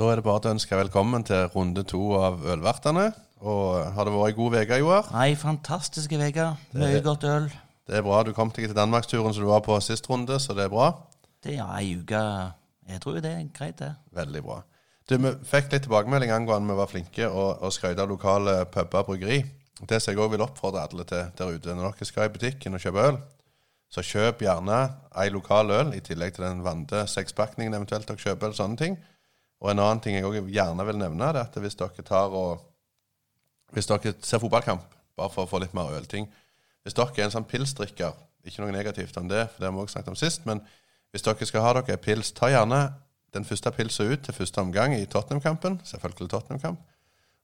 Da er det bare å ønske velkommen til runde to av Ølvertene. Og Har det vært ei god uke, Joar? Ei fantastisk uke. Mye godt øl. Det er bra. Du kom deg til Danmarksturen som du var på sist runde, så det er bra. Det er ei uke Jeg tror det er greit, det. Veldig bra. Du, Vi fikk litt tilbakemelding angående vi var flinke og, og skrøt av lokale puber og bryggeri. Det som jeg òg vil oppfordre alle til der ute, når dere skal i butikken og kjøpe øl, så kjøp gjerne ei lokal øl i tillegg til den vante sekspakningen eventuelt dere kjøper. eller sånne ting. Og en annen ting jeg også gjerne vil nevne, det er at hvis dere tar og Hvis dere ser fotballkamp, bare for å få litt mer ølting Hvis dere er en sånn pilsdrikker, ikke noe negativt om det, for det har vi også snakket om sist, men hvis dere skal ha dere pils, ta gjerne den første pilsa ut til første omgang i Tottenham-kampen. Selvfølgelig Tottenham-kamp.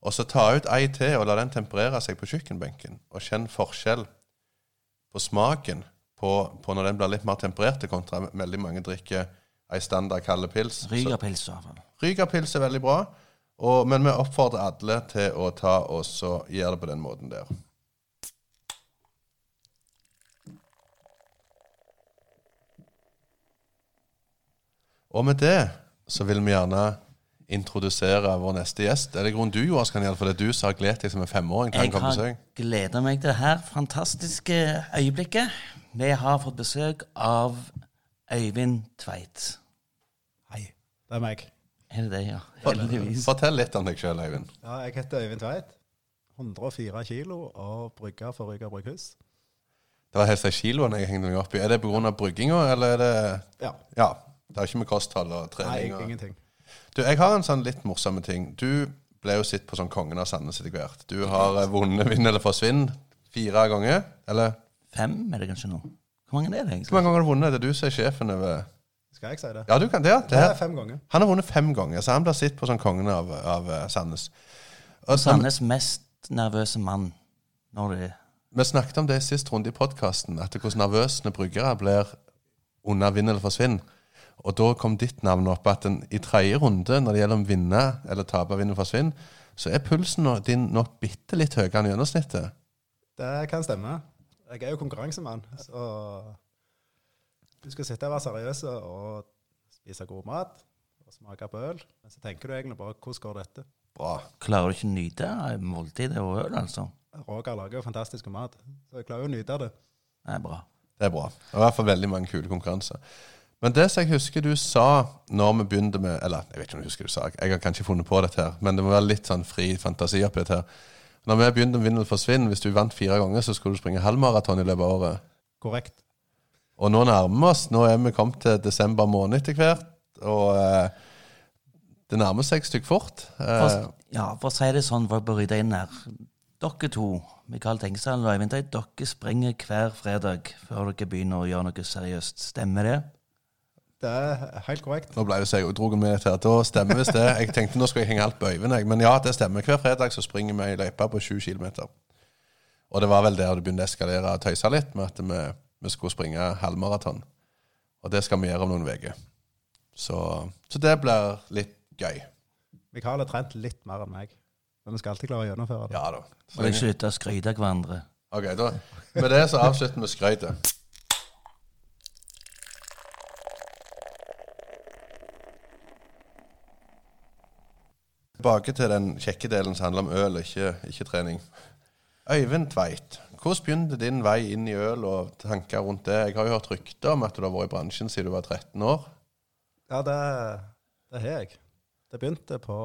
Og så ta ut ei til og la den temperere seg på kjøkkenbenken. Og kjenn forskjell på smaken på, på når den blir litt mer temperert, kontra veldig mange drikker ei standard kald pils. Rygerpils, i hvert fall. Rygerpils er veldig bra, og, men vi oppfordrer alle til å ta oss og gjøre det på den måten der. Og med det så vil vi gjerne introdusere vår neste gjest. Er det grunn du, Jonas, kan gjøre, for det du som har gledet deg som en femåring Jeg har gleda meg til det her fantastiske øyeblikket. Vi har fått besøk av Øyvind Tveit. Hei, det er meg. Er det det, ja? Heldigvis. Fortell litt om deg sjøl, Øyvind. Ja, jeg heter Øyvind Tveit. 104 kilo og brygger for Ryga brygghus. Det var helst de kiloene jeg hengte meg opp i. Er det pga. brygginga, eller er det Ja. Ja. Det har ikke med kosthold og Nei, trening og ingenting. Du, jeg har en sånn litt morsomme ting. Du ble jo sett på som kongen av Sandnes etter hvert. Du har eh, vunnet Vinn eller forsvinn fire ganger. Eller Fem er det kanskje nå? Hvor mange er det egentlig? hvor mange ganger har du vunnet? Det er du som er sjefen over Skal jeg si det? Ja, du kan det. ja. det Det er fem ganger. Han har vunnet fem ganger, så han blir sett på som kongen av, av eh, Sandnes. Og Sandnes mest nervøse mann når de Vi snakket om det i sist runde i podkasten, at hvordan nervøse bryggere blir under vinn eller forsvinn. Og da kom ditt navn opp at den, i tredje runde, når det gjelder om vinne eller tape, vinn eller forsvinn, så er pulsen din nok bitte litt høyere enn gjennomsnittet. Det kan stemme. Jeg er jo konkurransemann, så du skal sitte og være seriøs og spise god mat og smake på øl. Men så tenker du egentlig bare hvordan går dette? Bra. Klarer du ikke å nyte måltidet og øl, altså? Roger lager jo fantastisk mat, så jeg klarer jo å nyte det. Det er bra. Det er bra. Det er i hvert fall veldig mange kule konkurranser. Men det som jeg husker du sa når vi begynte med Eller jeg vet ikke om jeg husker du sa, jeg har kanskje funnet på dette her, men det må være litt sånn fri fantasi oppi dette her. Når vi begynte med Vinn eller forsvinn, hvis du vant fire ganger, så skulle du springe halvmaraton i løpet av året. Korrekt. Og nå nærmer vi oss. Nå er vi kommet til desember måned etter hvert. Og eh, det nærmer seg et stykke fort. Eh, For, ja, for å si det sånn, for å bryte inn her. Dere to, Mikael Tengsal, og Eivind Teit, dere springer hver fredag før dere begynner å gjøre noe seriøst. Stemmer det? Det er helt korrekt. nå ble jo seg jeg dro med dette. at da stemmer visst det. Jeg tenkte nå skal jeg henge alt på Øyvind, jeg. Men ja, det stemmer. Hver fredag så springer vi i løype på 7 km. Og det var vel der det begynte å eskalere og tøyse litt, med at vi, vi skulle springe halvmaraton. Og det skal vi gjøre om noen uker. Så, så det blir litt gøy. Mikael har trent litt mer enn meg, men vi skal alltid klare å gjennomføre det. Ja da. Så Og lenge- slutte å skryte av hverandre. Ok, da, Med det så avslutter vi skrytet. Tilbake til den kjekke delen som handler om øl, ikke, ikke trening. Øyvind Tveit, hvordan begynte din vei inn i øl og tanker rundt det? Jeg har jo hørt rykter om at du har vært i bransjen siden du var 13 år. Ja, det, det har jeg. Det begynte på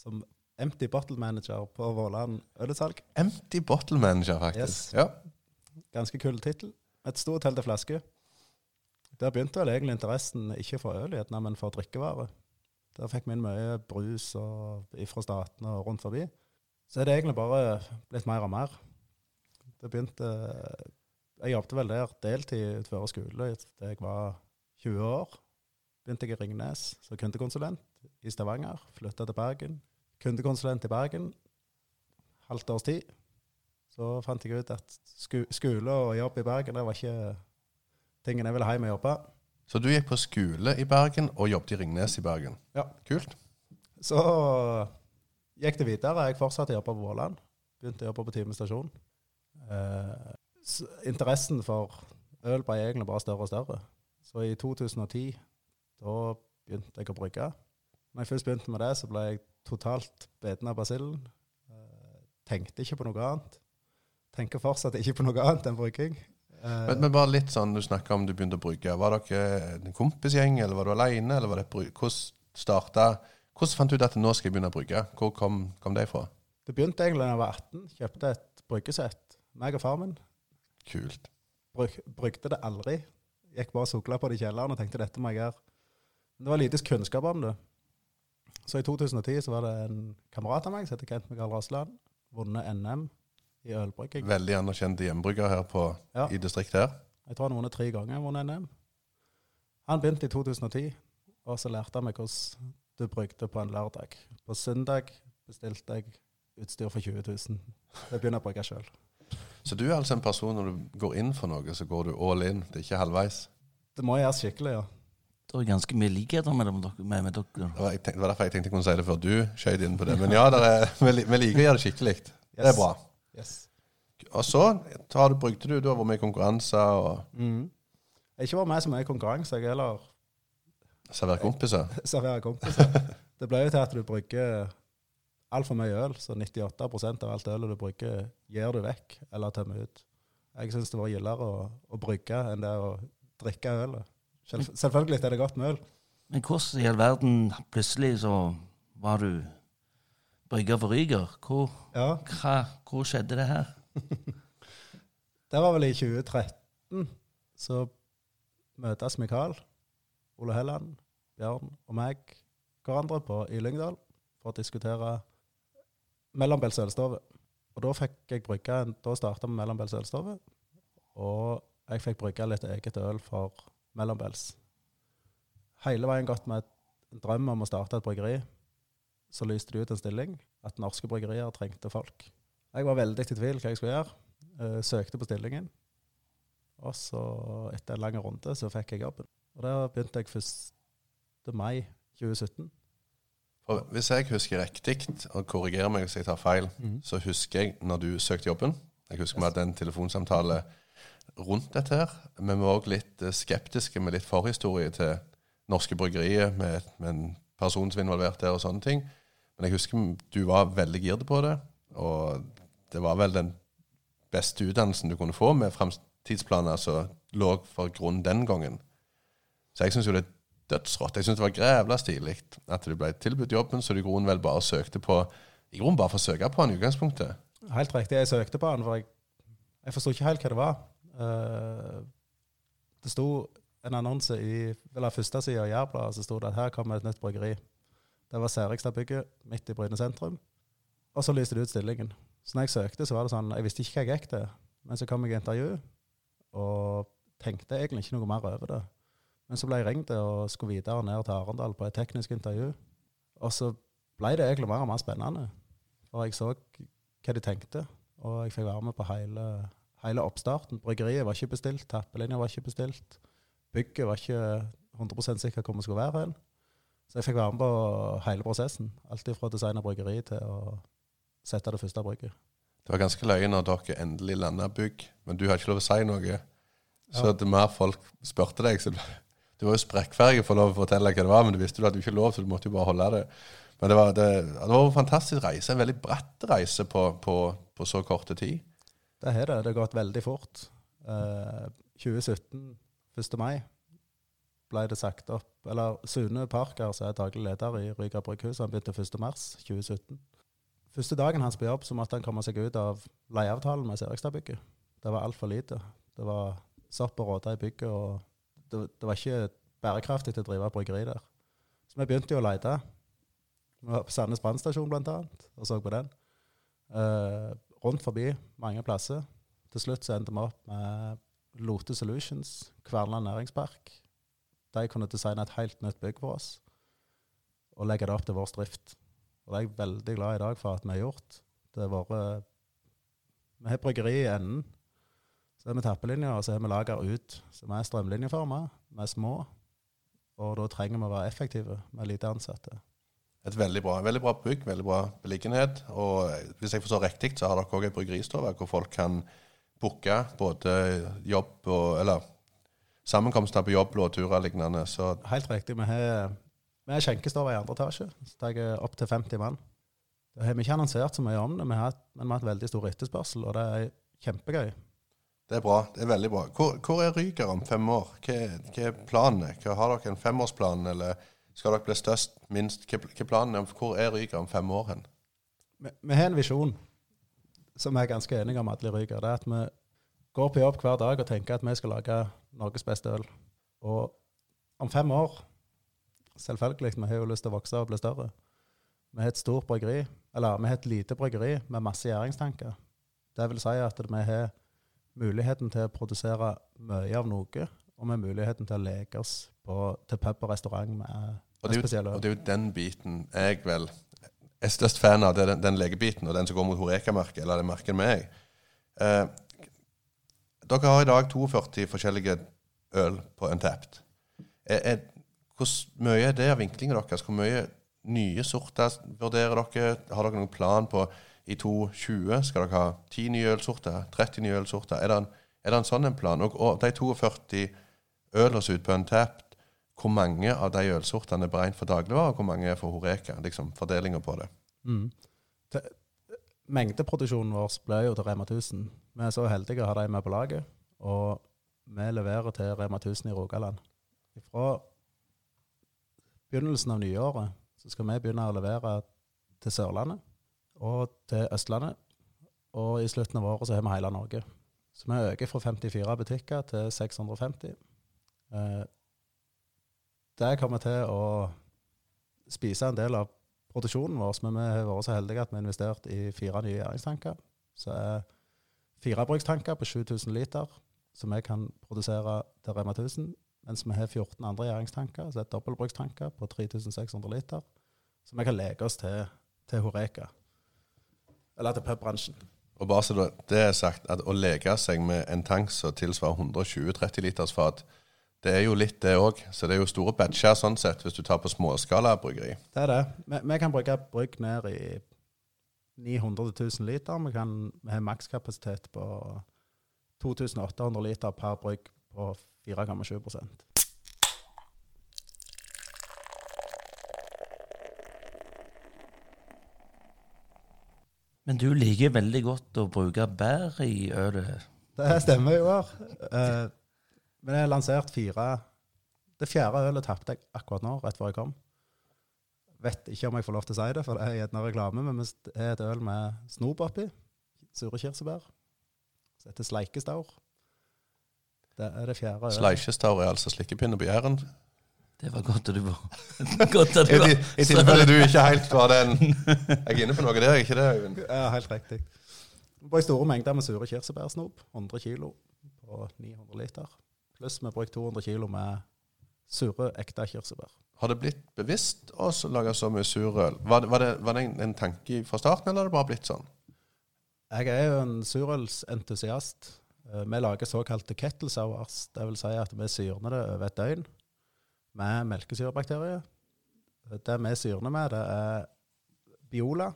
som empty bottle manager på Våland ølutsalg. Empty Bottle Manager, faktisk. Yes. Ja. Ganske kul tittel. Et stort hell til flaske. Der begynte vel egentlig interessen ikke for øl, gjerne, men for drikkevarer. Der fikk vi inn mye brus og fra statene og rundt forbi. Så er det egentlig bare blitt mer og mer. Det begynte Jeg jobbet vel der deltid utenfor skole da jeg var 20 år. Begynte jeg i Ringnes som kundekonsulent i Stavanger. Flytta til Bergen. Kundekonsulent i Bergen. Halvt års tid. Så fant jeg ut at skole og jobb i Bergen det var ikke tingen jeg ville hjem og jobbe. Så du gikk på skole i Bergen og jobbet i Ringnes i Bergen. Ja. Kult. Så gikk det videre. Jeg fortsatte å jobbe på Våland. Begynte å jobbe på Time stasjon. Eh, interessen for øl ble egentlig bare større og større. Så i 2010 da begynte jeg å brygge. Når jeg først begynte med det, så ble jeg totalt beten av basillen. Eh, tenkte ikke på noe annet. Tenker fortsatt ikke på noe annet enn brygging. Eh, Men, men bare litt sånn, du snakka om du begynte å brygge. Var dere en kompisgjeng, eller var du bry- hvordan starta Hvordan fant du ut at nå skal jeg begynne å brygge? Hvor kom, kom det fra? det begynte egentlig da jeg var 18. Kjøpte et bryggesett. Meg og far min. Kult. Bruk, brukte det aldri. Gikk bare og sukla på det i kjelleren og tenkte dette må jeg gjøre. Men det var lite kunnskap om det. Så i 2010 så var det en kamerat av meg som heter Kent Mikael Rasland. Vunnet NM i ølbrygging. Veldig anerkjente hjemmebrygger her på, Ja. i distriktet her. Jeg tror han har vunnet tre ganger. vunnet NM. Han begynte i 2010, og så lærte han meg hvordan du brygde på en lørdag. På søndag bestilte jeg utstyr for 20 000. Jeg begynner å brygge sjøl. Så du er altså en person når du går inn for noe, så går du all in. Det er ikke halvveis. Det må gjøres skikkelig, ja. Det er ganske mye likheter mellom dere. Med, med dere. Det var, jeg tenkte, det var derfor jeg tenkte jeg kunne si det før du skjøt inn på det. Men ja, det er, vi liker å gjøre det skikkelig. Det er bra. Yes. Og så tar du, brukte du, du har vært med i konkurranser og Mm. Jeg har ikke vært med så mye i konkurranse, jeg heller Servere kompiser. Servere kompiser. Det ble jo til at du brygger altfor mye øl, så 98% av alt ølet du brygger, gir du vekk eller tømmer ut. Jeg syns det var gildere å, å brygge enn det å drikke ølet. Selv, selvfølgelig er det godt med øl. Men hvordan i all verden plutselig så var du brygger for Ryger? Hvor, Ja, hva, hvor skjedde det her? Det var vel i 2013. Så møtes Mikael, Ole Helland, Bjørn og meg hverandre på, i Lyngdal for å diskutere mellombels ølstove. Og da fikk jeg brygge da starta vi mellombels ølstove, og jeg fikk brygge litt eget øl for mellombels. Hele veien gått med en drøm om å starte et bryggeri. Så lyste det ut en stilling at norske bryggerier trengte folk. Jeg var veldig i tvil hva jeg skulle gjøre. Eh, søkte på stillingen. Og så, etter en lang runde, så fikk jeg jobben. Og der begynte jeg 1. mai 2017. Og hvis jeg husker riktig, og korrigerer meg hvis jeg tar feil, så husker jeg når du søkte jobben. Jeg husker vi hadde en telefonsamtale rundt dette her. Men vi var òg litt eh, skeptiske med litt forhistorie til norske bryggerier, med, med en person som var involvert der og sånne ting. Men jeg husker du var veldig girde på det, og det var vel den beste utdannelsen du kunne få med framtidsplaner som lå for grunn den gangen. Så jeg syns jo det er dødsrått. Jeg syns det var grævla stilig at du ble tilbudt jobben, så i grunnen vel bare søkte på I grunnen bare for å søke på den i utgangspunktet. Helt riktig, jeg søkte på den, for jeg, jeg forsto ikke helt hva det var. Uh, det sto en annonse i eller første side av Jærbladet, så sto det at her kommer et nytt bryggeri. Det var Serigstadbygget midt i Bryne sentrum. Og så lyste det ut stillingen. Så når jeg søkte, så var det sånn Jeg visste ikke hva jeg gikk til. Men så kom jeg i intervju, og tenkte egentlig ikke noe mer over det. Men så ble jeg ringt og skulle videre ned til Arendal på et teknisk intervju. Og så ble det egentlig mer og mer spennende. For jeg så hva de tenkte, og jeg fikk være med på hele, hele oppstarten. Bryggeriet var ikke bestilt, tappelinja var ikke bestilt. Bygget var ikke 100 sikker hvor vi skulle være hen. Så jeg fikk være med på hele prosessen. Alt fra å designe bryggeri til å sette det første brygget. Det var ganske løye når dere endelig landa bygg, men du har ikke lov å si noe. Så Ja. mer folk spurte deg, så du var jo sprekkferdig for å fortelle hva det var, men du visste jo at du ikke lov, så du måtte jo bare holde det. Men det var, det, det var en fantastisk reise, en veldig bratt reise på, på, på så korte tid. Det har det. Det har gått veldig fort. Eh, 2017, 1. mai, ble det sagt opp Eller Sune Parker, som er daglig leder i Ryga brygghus, han begynte 1. mars 2017. Første dagen hans på jobb så måtte han komme seg ut av leieavtalen med Serigstadbygget. Det var altfor lite. Det var sopp og råte i bygget, og det, det var ikke bærekraftig til å drive bryggeri der. Så vi begynte jo å lete. Vi var på Sandnes brannstasjon annet, og så på den. Eh, rundt forbi mange plasser. Til slutt så endte vi opp med Lote Solutions, Kverneland næringspark. De kunne designe et helt nytt bygg for oss og legge det opp til vår drift. Og det er jeg veldig glad i dag for at vi har gjort. Det har vært Vi har bryggeri i enden. Så er vi tappelinjer, og så har vi lager ut. Så vi er strømlinjeforma, vi er små. Og da trenger vi å være effektive med lite ansatte. Et veldig bra, veldig bra bygg, veldig bra beliggenhet. Og hvis jeg forstår riktig, så har dere òg et bryggeristove hvor folk kan booke både jobb og Eller sammenkomster på jobb, blåturer lignende. Så Helt riktig. Vi har, Vi er skjenkestore i andre etasje, så tar jeg opp til 50 mann. Det har vi ikke annonsert så mye om det, har men vi har hatt veldig stor etterspørsel, og det er kjempegøy. Det er bra. Det er veldig bra. Hvor, hvor er Ryger om fem år? Hva, hva er planene? Har dere en femårsplan, eller skal dere bli størst, minst? Hva, hva planen? er? Hvor er Ryger om fem år hen? Vi, vi har en visjon som vi er ganske enige om alle i Ryger. Det er at vi går på jobb hver dag og tenker at vi skal lage Norges beste øl. Og om fem år Selvfølgelig, vi har jo lyst til å vokse og bli større. Vi har et stort bryggeri, eller vi har et lite bryggeri med masse gjæringstanker. Det vil si at vi har muligheten til å produsere mye av noe, og med muligheten til å leke oss på, til pub og restaurant med, med spesielle og det er jo den biten jeg vel er størst fan av. Det er den, den legebiten, og den som går mot Horeka-merket, eller det merket med jeg. Eh, dere har i dag 42 forskjellige øl på Untapped. Hvor mye er det av vinklingen deres? Hvor mye nye sorter vurderer dere? Har dere noen plan på i 2020? Skal dere ha 10 nye ølsorter? 30 nye ølsorter? Er det en, er det en sånn en plan? Og, og de 42 ølene som er ute på Untapped, hvor mange av de ølsortene er beregnet for dagligvarer, og hvor mange er for Horeka? Liksom Fordelinga på det. Mm. Det, mengdeproduksjonen vår ble jo til Rema 1000. Vi er så heldige å ha dem med på laget, og vi leverer til Rema 1000 i Rogaland. Fra begynnelsen av nyåret så skal vi begynne å levere til Sørlandet og til Østlandet. Og i slutten av året så har vi hele Norge. Så vi øker fra 54 butikker til 650. Eh, det kommer til å spise en del av produksjonen vår, men vi har vært så heldige at vi har investert i fire nye gjæringstanker. Så er firebrukstanker på 7000 liter, som vi kan produsere til Rema 1000. Mens vi har 14 andre gjæringstanker, så er det dobbeltbrukstanker på 3600 liter, som vi kan leke oss til, til Horeka. Eller til pubbransjen. Og bare så det- er sagt, at å leke seg med en tank som tilsvarer 120-30 liters fat, det er jo litt det òg. Så det er jo store batcher sånn sett, hvis du tar på småskala bryggeri. Det er det. Vi, vi kan bruke brygg ned i 900 000 liter. Vi, kan, har makskapasitet på 2800 liter per brygg på 4,7 Men du liker veldig godt å bruke bær i ølet. Det stemmer jo. år. Eh, men jeg har lansert fire Det fjerde ølet tapte jeg akkurat nå, rett før jeg kom. Vet ikke om jeg får lov til å si det, for det er gjerne reklame, men det er et øl med snop oppi. Sure kirsebær. Som heter Sleikestaur. Det er det fjerde ølet. Sleikestaur er altså slikkepinne på Jæren. Det var godt at du var Godt at du var i tilfelle du ikke helt var den Jeg er inne på noe der, ikke det, Øyvind? Ja, helt riktig. Vi bruker store mengder med sure kirsebærsnop. 100 kilo på 900 liter. Pluss vi brukte 200 kilo med sure, ekte kirsebær. Har det blitt bevisst å lage så mye surøl? Var, var, det, var det en, en tanke fra starten, eller har det bare blitt sånn? Jeg er jo en surølsentusiast. Eh, Vi lager såkalte kettle sours. Det vil si at vi syrner det over et døgn med melkesyrebakterier. Det vi syrner med, det er Biola.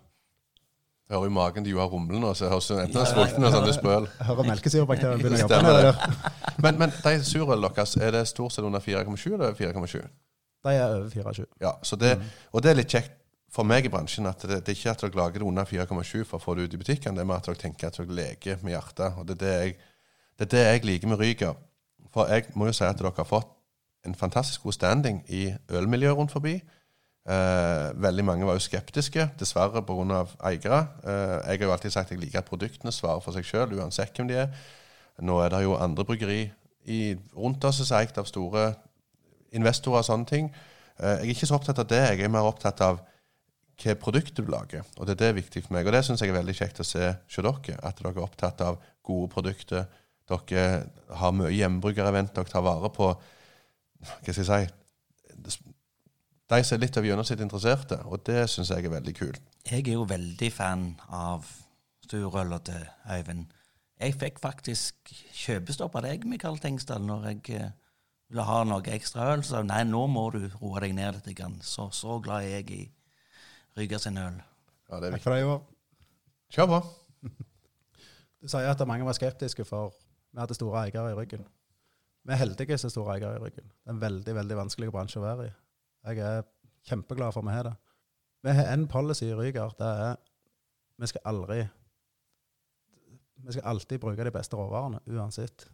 Jeg hører i magen til Joar Rumle nå, så jeg høres enten er sulten eller sånn spøl. hører melkesyrebakteriene begynne å jobbe med det. Men, men de surølene deres, er det stort sett under 4,7 eller 4,7? De er over 4,7. Ja, så det, og det er litt kjekt for meg i bransjen at det, det er ikke at dere lager det under 4,7 for å få det ut i butikken, det er med at dere tenker at dere leker med hjertet. Og det er det jeg, det er det jeg liker med Ryger. For jeg må jo si at dere har fått en fantastisk god standing i ølmiljøet rundt forbi. Eh, veldig mange var jo skeptiske, dessverre pga. eiere. Eh, jeg har jo alltid sagt at jeg liker at produktene svarer for seg sjøl, uansett hvem de er. Nå er det jo andre bryggeri i, rundt oss som er eid av store investorer og sånne ting. Eh, jeg er ikke så opptatt av det, jeg er mer opptatt av hva produktet du lager. Og det er det er viktig for meg. Og det syns jeg er veldig kjekt å se hos dere. At dere er opptatt av gode produkter. Dere har mye hjemmebrukerevent Dere tar vare på Hva skal jeg si De som er litt over gjennomsnittet interesserte. Og det syns jeg er veldig kult. Jeg er jo veldig fan av surøla til Øyvind. Jeg fikk faktisk kjøpestopp av deg, Mikael Tengsdal, når jeg eh, ville ha noe ekstra øl. Så nei, nå må du roe deg ned litt. Så, så glad er jeg i Rygga sin øl. Ja, det er Takk for det, Ivar. Kjør på. Du sier at mange var skeptiske, for vi hadde store eiere i ryggen. Vi er heldige som store eiere i ryggen. Det er en veldig veldig vanskelig bransje å være i. Jeg er kjempeglad for vi har det. Vi har en policy i Ryger. Det er vi skal aldri Vi skal alltid bruke de beste råvarene, uansett.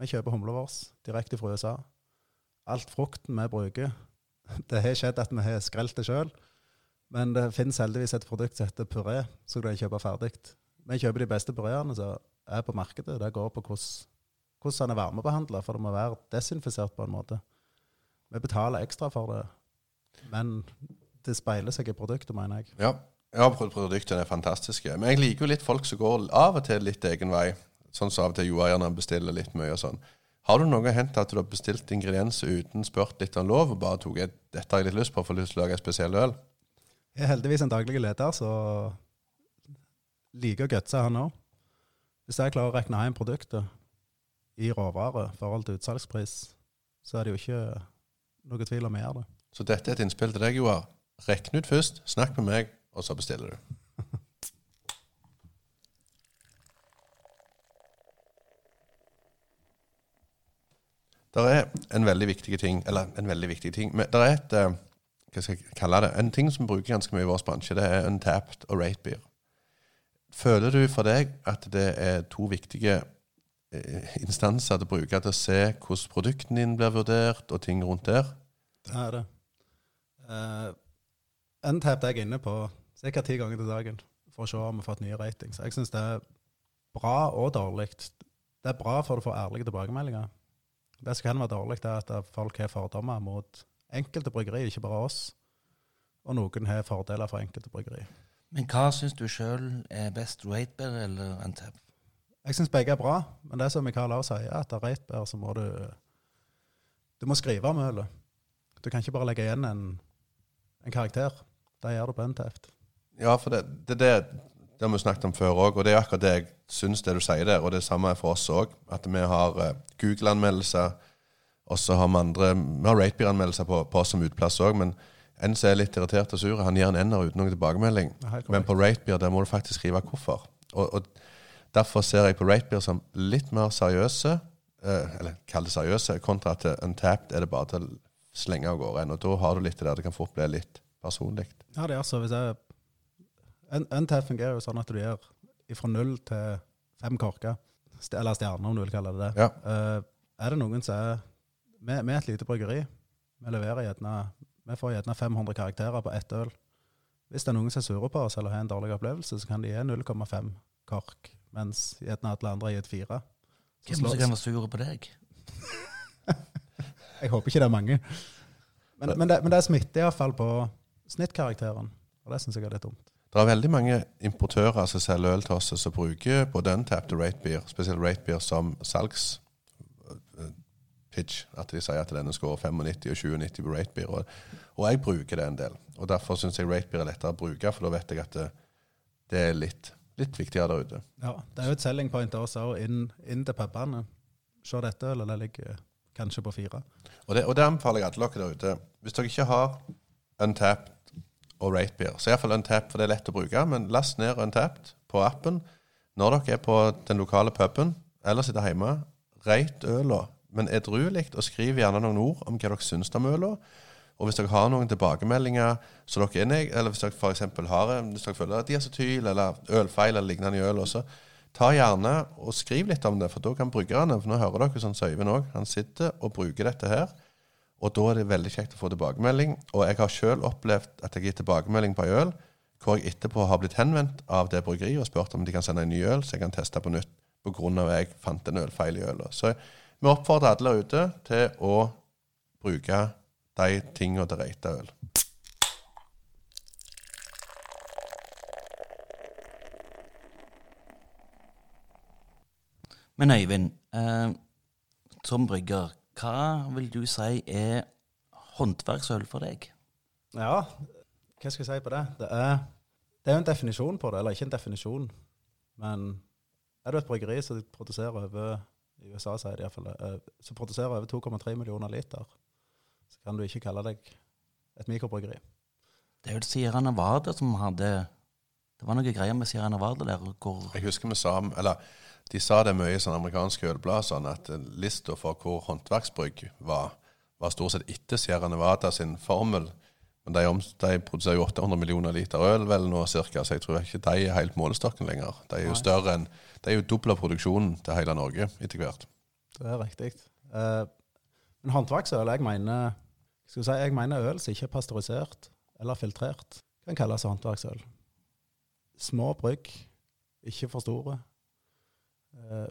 Vi kjøper humla vår direkte fra USA. Alt frukten vi bruker Det har skjedd at vi har skrelt det sjøl, men det finnes heldigvis et produkt som heter puré, som du kan kjøpe ferdig. Vi kjøper de beste pureene som er på markedet. Det går på hvordan, hvordan den er varmebehandla, for det må være desinfisert på en måte. Vi betaler ekstra for det, men det speiler seg i produktet, mener jeg. Ja, ja produktene er fantastiske. Men jeg liker jo litt folk som går av og til litt egen vei. Sånn som av og til Joar gjerne bestiller litt mye og sånn. Har du noe hendt at du har bestilt ingredienser uten spurt litt om lov, og bare tok et, dette har jeg litt lyst på, for lyst til å lage en spesiell øl? Jeg er heldigvis en daglig leder, så liker å gutse han òg. Hvis jeg klarer å regne hjem produktet i råvare i forhold til utsalgspris, så er det jo ikke noe tvil om jeg gjør det. Så dette er et innspill til deg, Joar. Rekn ut først, snakk med meg, og så bestiller du. Det er en veldig viktig ting, eller en veldig viktig ting men Det er et eh, hva skal jeg kalle det, en ting som bruker ganske mye i vår bransje, det er untapped og rate beer. Føler du for deg at det er to viktige instanser til å bruke til å se hvordan produktene dine blir vurdert, og ting rundt der? Det er det. Uh, Untapped er jeg inne på ca. ti ganger til dagen for å se om vi har fått nye ratings. Jeg syns det er bra og dårlig. Det er bra for du får ærlige tilbakemeldinger. Det som kan være dårlig, er at folk har fordommer mot enkelte bryggeri, ikke bare oss. Og noen har fordeler for enkelte bryggeri. Men hva syns du sjøl er best, Ratebear eller Antep? Jeg syns begge er bra, men det er som Mikael også sier, at det er ratebear, så må du Du må skrive om ølet. Du kan ikke bare legge igjen en, en karakter. Det gjør du på NTF. Ja, for det, det, det, det har vi snakket om før òg, og det er akkurat det jeg syns det du sier der. Og det samme er for oss òg. At vi har uh, Google-anmeldelser, og så har vi andre Vi har Ratebeer-anmeldelser på, på oss som utplass òg, men en som er litt irritert og sur, han gir en ender uten noen tilbakemelding. Men på Ratebeer der må du faktisk skrive hvorfor. Og, og Derfor ser jeg på Ratebeer som litt mer seriøse, eh, eller kall det seriøse, kontra at Untapped er det bare til å slenge av gårde. Og da har du litt det der det kan fort bli litt personlig. Ja, det er altså, hvis jeg Untapped fungerer jo sånn at du gjør fra null til fem korker. Eller stjerner, om du vil kalle det det. Ja. Uh, er det noen som er vi er et lite bryggeri. Vi leverer gjerne Vi får gjerne 500 karakterer på ett øl. Hvis det er noen som er sure på oss eller har en dårlig opplevelse, så kan de gi 0,5 kork, mens gjerne alle andre har gitt fire. Så Hvem slår- som kan være sure på deg? Jeg håper ikke det er mange. Men, men, det, men det smitter iallfall på snittkarakteren, og det syns jeg er litt dumt. Det er veldig mange importører som selger øl til oss, som bruker både Untapped og Ratebeer, spesielt Ratebeer, som salgs eh, pitch. At de sier at denne scorer 95 og 97 på Ratebeer. Og, og jeg bruker det en del. Og Derfor syns jeg Ratebeer er lettere å bruke, for da vet jeg at det, det er litt, litt viktigere der ute. Ja, Det er jo et selling point også, inn, inn til pubene. Se dette eller det ligger kanskje på fire. Og det, og det anbefaler jeg alle dere der ute. Hvis dere ikke har Untapped og Ratebeer, så iallfall Untapped, for det er lett å bruke, men last ned Untapped på appen når dere er på den lokale puben eller sitter hjemme. Rate øla, men edruelig, og skriv gjerne noen ord om hva dere syns om øla. Og hvis dere har noen tilbakemeldinger så dere er neg eller hvis dere for har hvis dere føler at diacetyl eller ølfeil eller lignende i øl også, ta gjerne og skriv litt om det, for da kan brukerne For nå hører dere sånn som Øyvind òg. Han sitter og bruker dette her. Og da er det veldig kjekt å få tilbakemelding. Og jeg har sjøl opplevd at jeg gir tilbakemelding på øl hvor jeg etterpå har blitt henvendt av det bryggeriet og spurt om de kan sende en ny øl, så jeg kan teste på nytt pga. at jeg fant en ølfeil i øla. Så vi oppfordrer alle ute til å bruke de tinga til å rate øl. Men Øyvind, eh, som brygger, hva vil du si er håndverksøl for deg? Ja, hva skal jeg si på det? Det er, det er jo en definisjon på det, eller ikke en definisjon, men er du et bryggeri som produserer over i USA sier de i hvert fall, eh, som produserer over 2,3 millioner liter, så kan du ikke kalle deg et mikrobryggeri. Det er jo Sierra Nevada som hadde Det var noe greier med Sierra Nevada der hvor Jeg husker vi sa eller de sa det mye i sånne amerikanske ølblad, sånn at lista for hvor håndverksbrygg var, var stort sett etter Sierra Nevada sin formel Men de, om, de produserer jo 800 millioner liter øl vel nå cirka, så jeg tror ikke de er helt målestokken lenger. De er jo Nei. større enn de er jo dobbelt av produksjonen til hele Norge etter hvert. Det er riktig. Eh, men håndverksøl, jeg mener skal si, jeg mener øl som ikke er pasteurisert eller filtrert, kan kalles håndverksøl. Små brygg, ikke for store. Eh,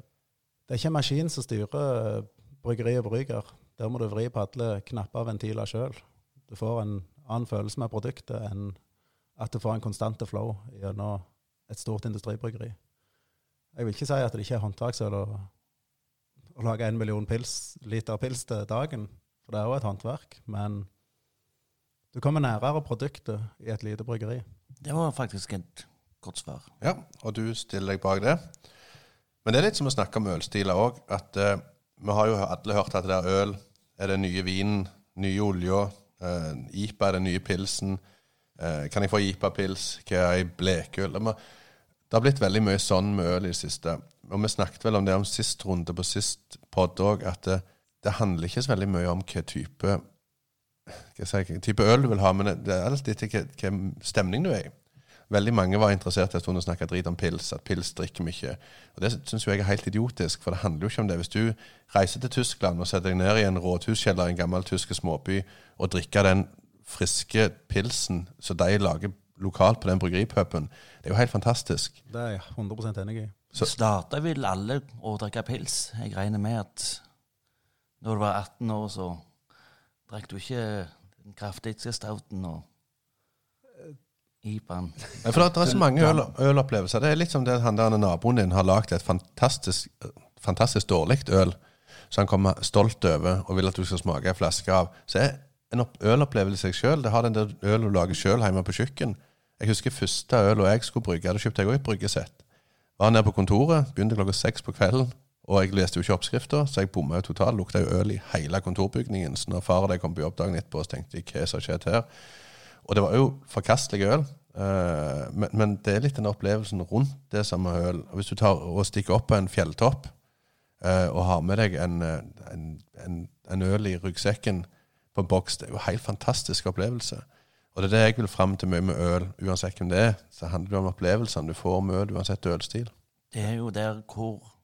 det er ikke en maskin som styrer bryggeri og brygger. Der må du vri på alle knapper og ventiler sjøl. Du får en annen følelse med produktet enn at du får en konstant flow gjennom et stort industribryggeri. Jeg vil ikke si at det ikke er håndverksøl å, å lage en million pils, liter pils til dagen, for det er jo et håndverk. Men du kommer nærere produktet i et lite bryggeri. Det var faktisk et godt svar. Ja, og du stiller deg bak det. Men det er litt som å snakke om ølstiler òg. At eh, vi har jo alle hørt at det er øl er den nye vinen, nye olja. Eh, IPA er den nye pilsen. Eh, kan jeg få IPA-pils? Hva er ei blekøl? Det har blitt veldig mye sånn med øl i det siste. Og vi snakket vel om det om sist runde på sist pod òg, at det, handler ikke så veldig mye om hva type hva skal jeg si, type øl du vil ha, men det- er alltid hva, hva stemning du er i. Veldig mange var interessert i at hun snakka drit om pils, at pils drikker mye. Og Det syns jeg er helt idiotisk, for det handler jo ikke om det. Hvis du reiser til Tyskland og setter deg ned i en rådhuskjeller i en gammel tysk småby og drikker den friske pilsen som de lager lokalt på den bryggeripuben, det er jo helt fantastisk. Det er jeg 100 enig i. Så- Starta vel alle å drikke pils. Jeg regner med at når du var 18 år, så drakk du ikke den kraftigste stouten og IPA-en. Nei, for det, det er så mange øl, ølopplevelser. Det er litt som det han der naboen din har lagd et fantastisk, fantastisk dårlig øl, som han kommer stolt over og vil at du skal smake en flaske av. Så er en ølopplevelse i seg sjøl. Det har den der ølen du lager sjøl hjemme på kjøkken. Jeg husker første øl jeg skulle brygge. Da kjøpte jeg òg et bryggesett. Var nede på kontoret, begynte klokka seks på kvelden. Og jeg leste jo ikke oppskrifta, så jeg bomma totalt. Lukta jo øl i hele kontorbygningen. Så når far og de kom på jobb dagen etterpå, så tenkte jeg hva som har skjedd her? Og det var jo forkastelig øl. eh, men, men det er litt den opplevelsen rundt det samme øl. Og Hvis du tar og stikker opp på en fjelltopp eh, og har med deg en, en, en, en øl i ryggsekken på en boks, det er jo en helt fantastisk opplevelse. Og det er det jeg vil fram til mye med øl, uansett hvem det er. Så handler det om opplevelsene du får med øl, uansett ølstil. Det er jo der hvor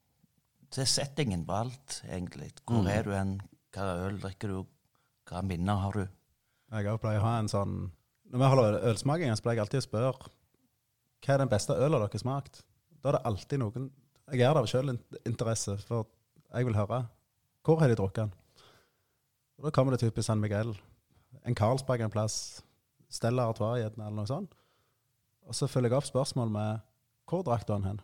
Det er settingen på alt, egentlig. Hvor Mm. er du hen? Hva øl drikker du? Hva minner har du? Jeg pleier å ha en sånn Når vi holder ølsmaking, så pleier jeg alltid å spørre hva er den beste ølen dere har smakt. Da er det alltid noen Jeg er der av sjølinteresse, for jeg vil høre hvor har de drukket den. Og Da kommer det typisk San Miguel, en Carlsberg en plass, Stella Artois eller noe sånt. Og så følger jeg opp spørsmål med hvor drakk du den hen?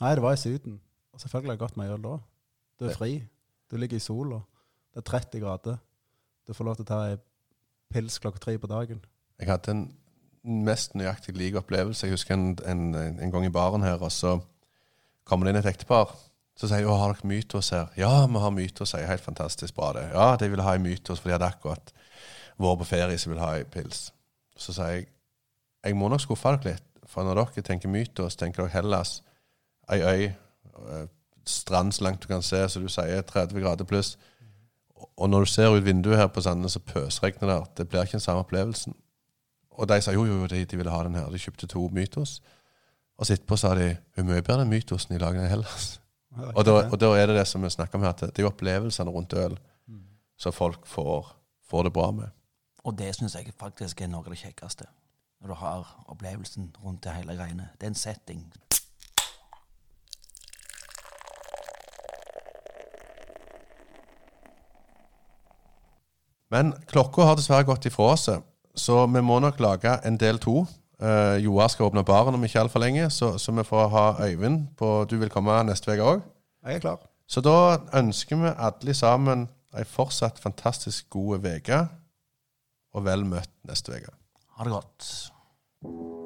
Nei, det var i Syden. Og selvfølgelig har jeg godt meg øl da. Du er fri. Du ligger i sola. Det er 30 grader. Du får lov til å ta ei pils klokka tre på dagen. Jeg hadde en mest nøyaktig lik opplevelse. Jeg husker en, en, en gang i baren her, og så kommer det inn et ektepar. Så sier de «Å, har dere Mytos her. Ja, vi har Mytos. Jeg er helt fantastisk bra det. Ja, de ville ha en Mytos, for de hadde akkurat vært på ferie, så ville ha en pils. Så sier jeg jeg må nok skuffe dere litt, for når dere tenker Mytos, tenker dere Hellas, ei øy, strand så langt du kan se, så du sier 30 grader pluss. Og når du ser ut vinduet her på Sandnes, så pøsregner det. Det blir ikke den samme opplevelsen. Og de sa jo, jo, jo, de, de ville ha den her. De kjøpte to Mytos. Og så etterpå sa de hun er mye bedre enn Mytosen i lagene i Hellas. Og da, og da er det det som vi snakker om her, at det er jo opplevelsene rundt øl som folk får, får det bra med. Og det syns jeg faktisk er noe av det kjekkeste. Når du har opplevelsen rundt det hele greiene. Det er en setting. Men klokka har dessverre gått ifra oss, så vi må nok lage en del to. Uh, Joar skal åpne baren om ikke altfor lenge, så, så vi får ha Øyvind på Du vil komme neste uke òg. Jeg er klar. Så da ønsker vi alle sammen ei fortsatt fantastisk god uke, og vel møtt neste uke. Ha det godt.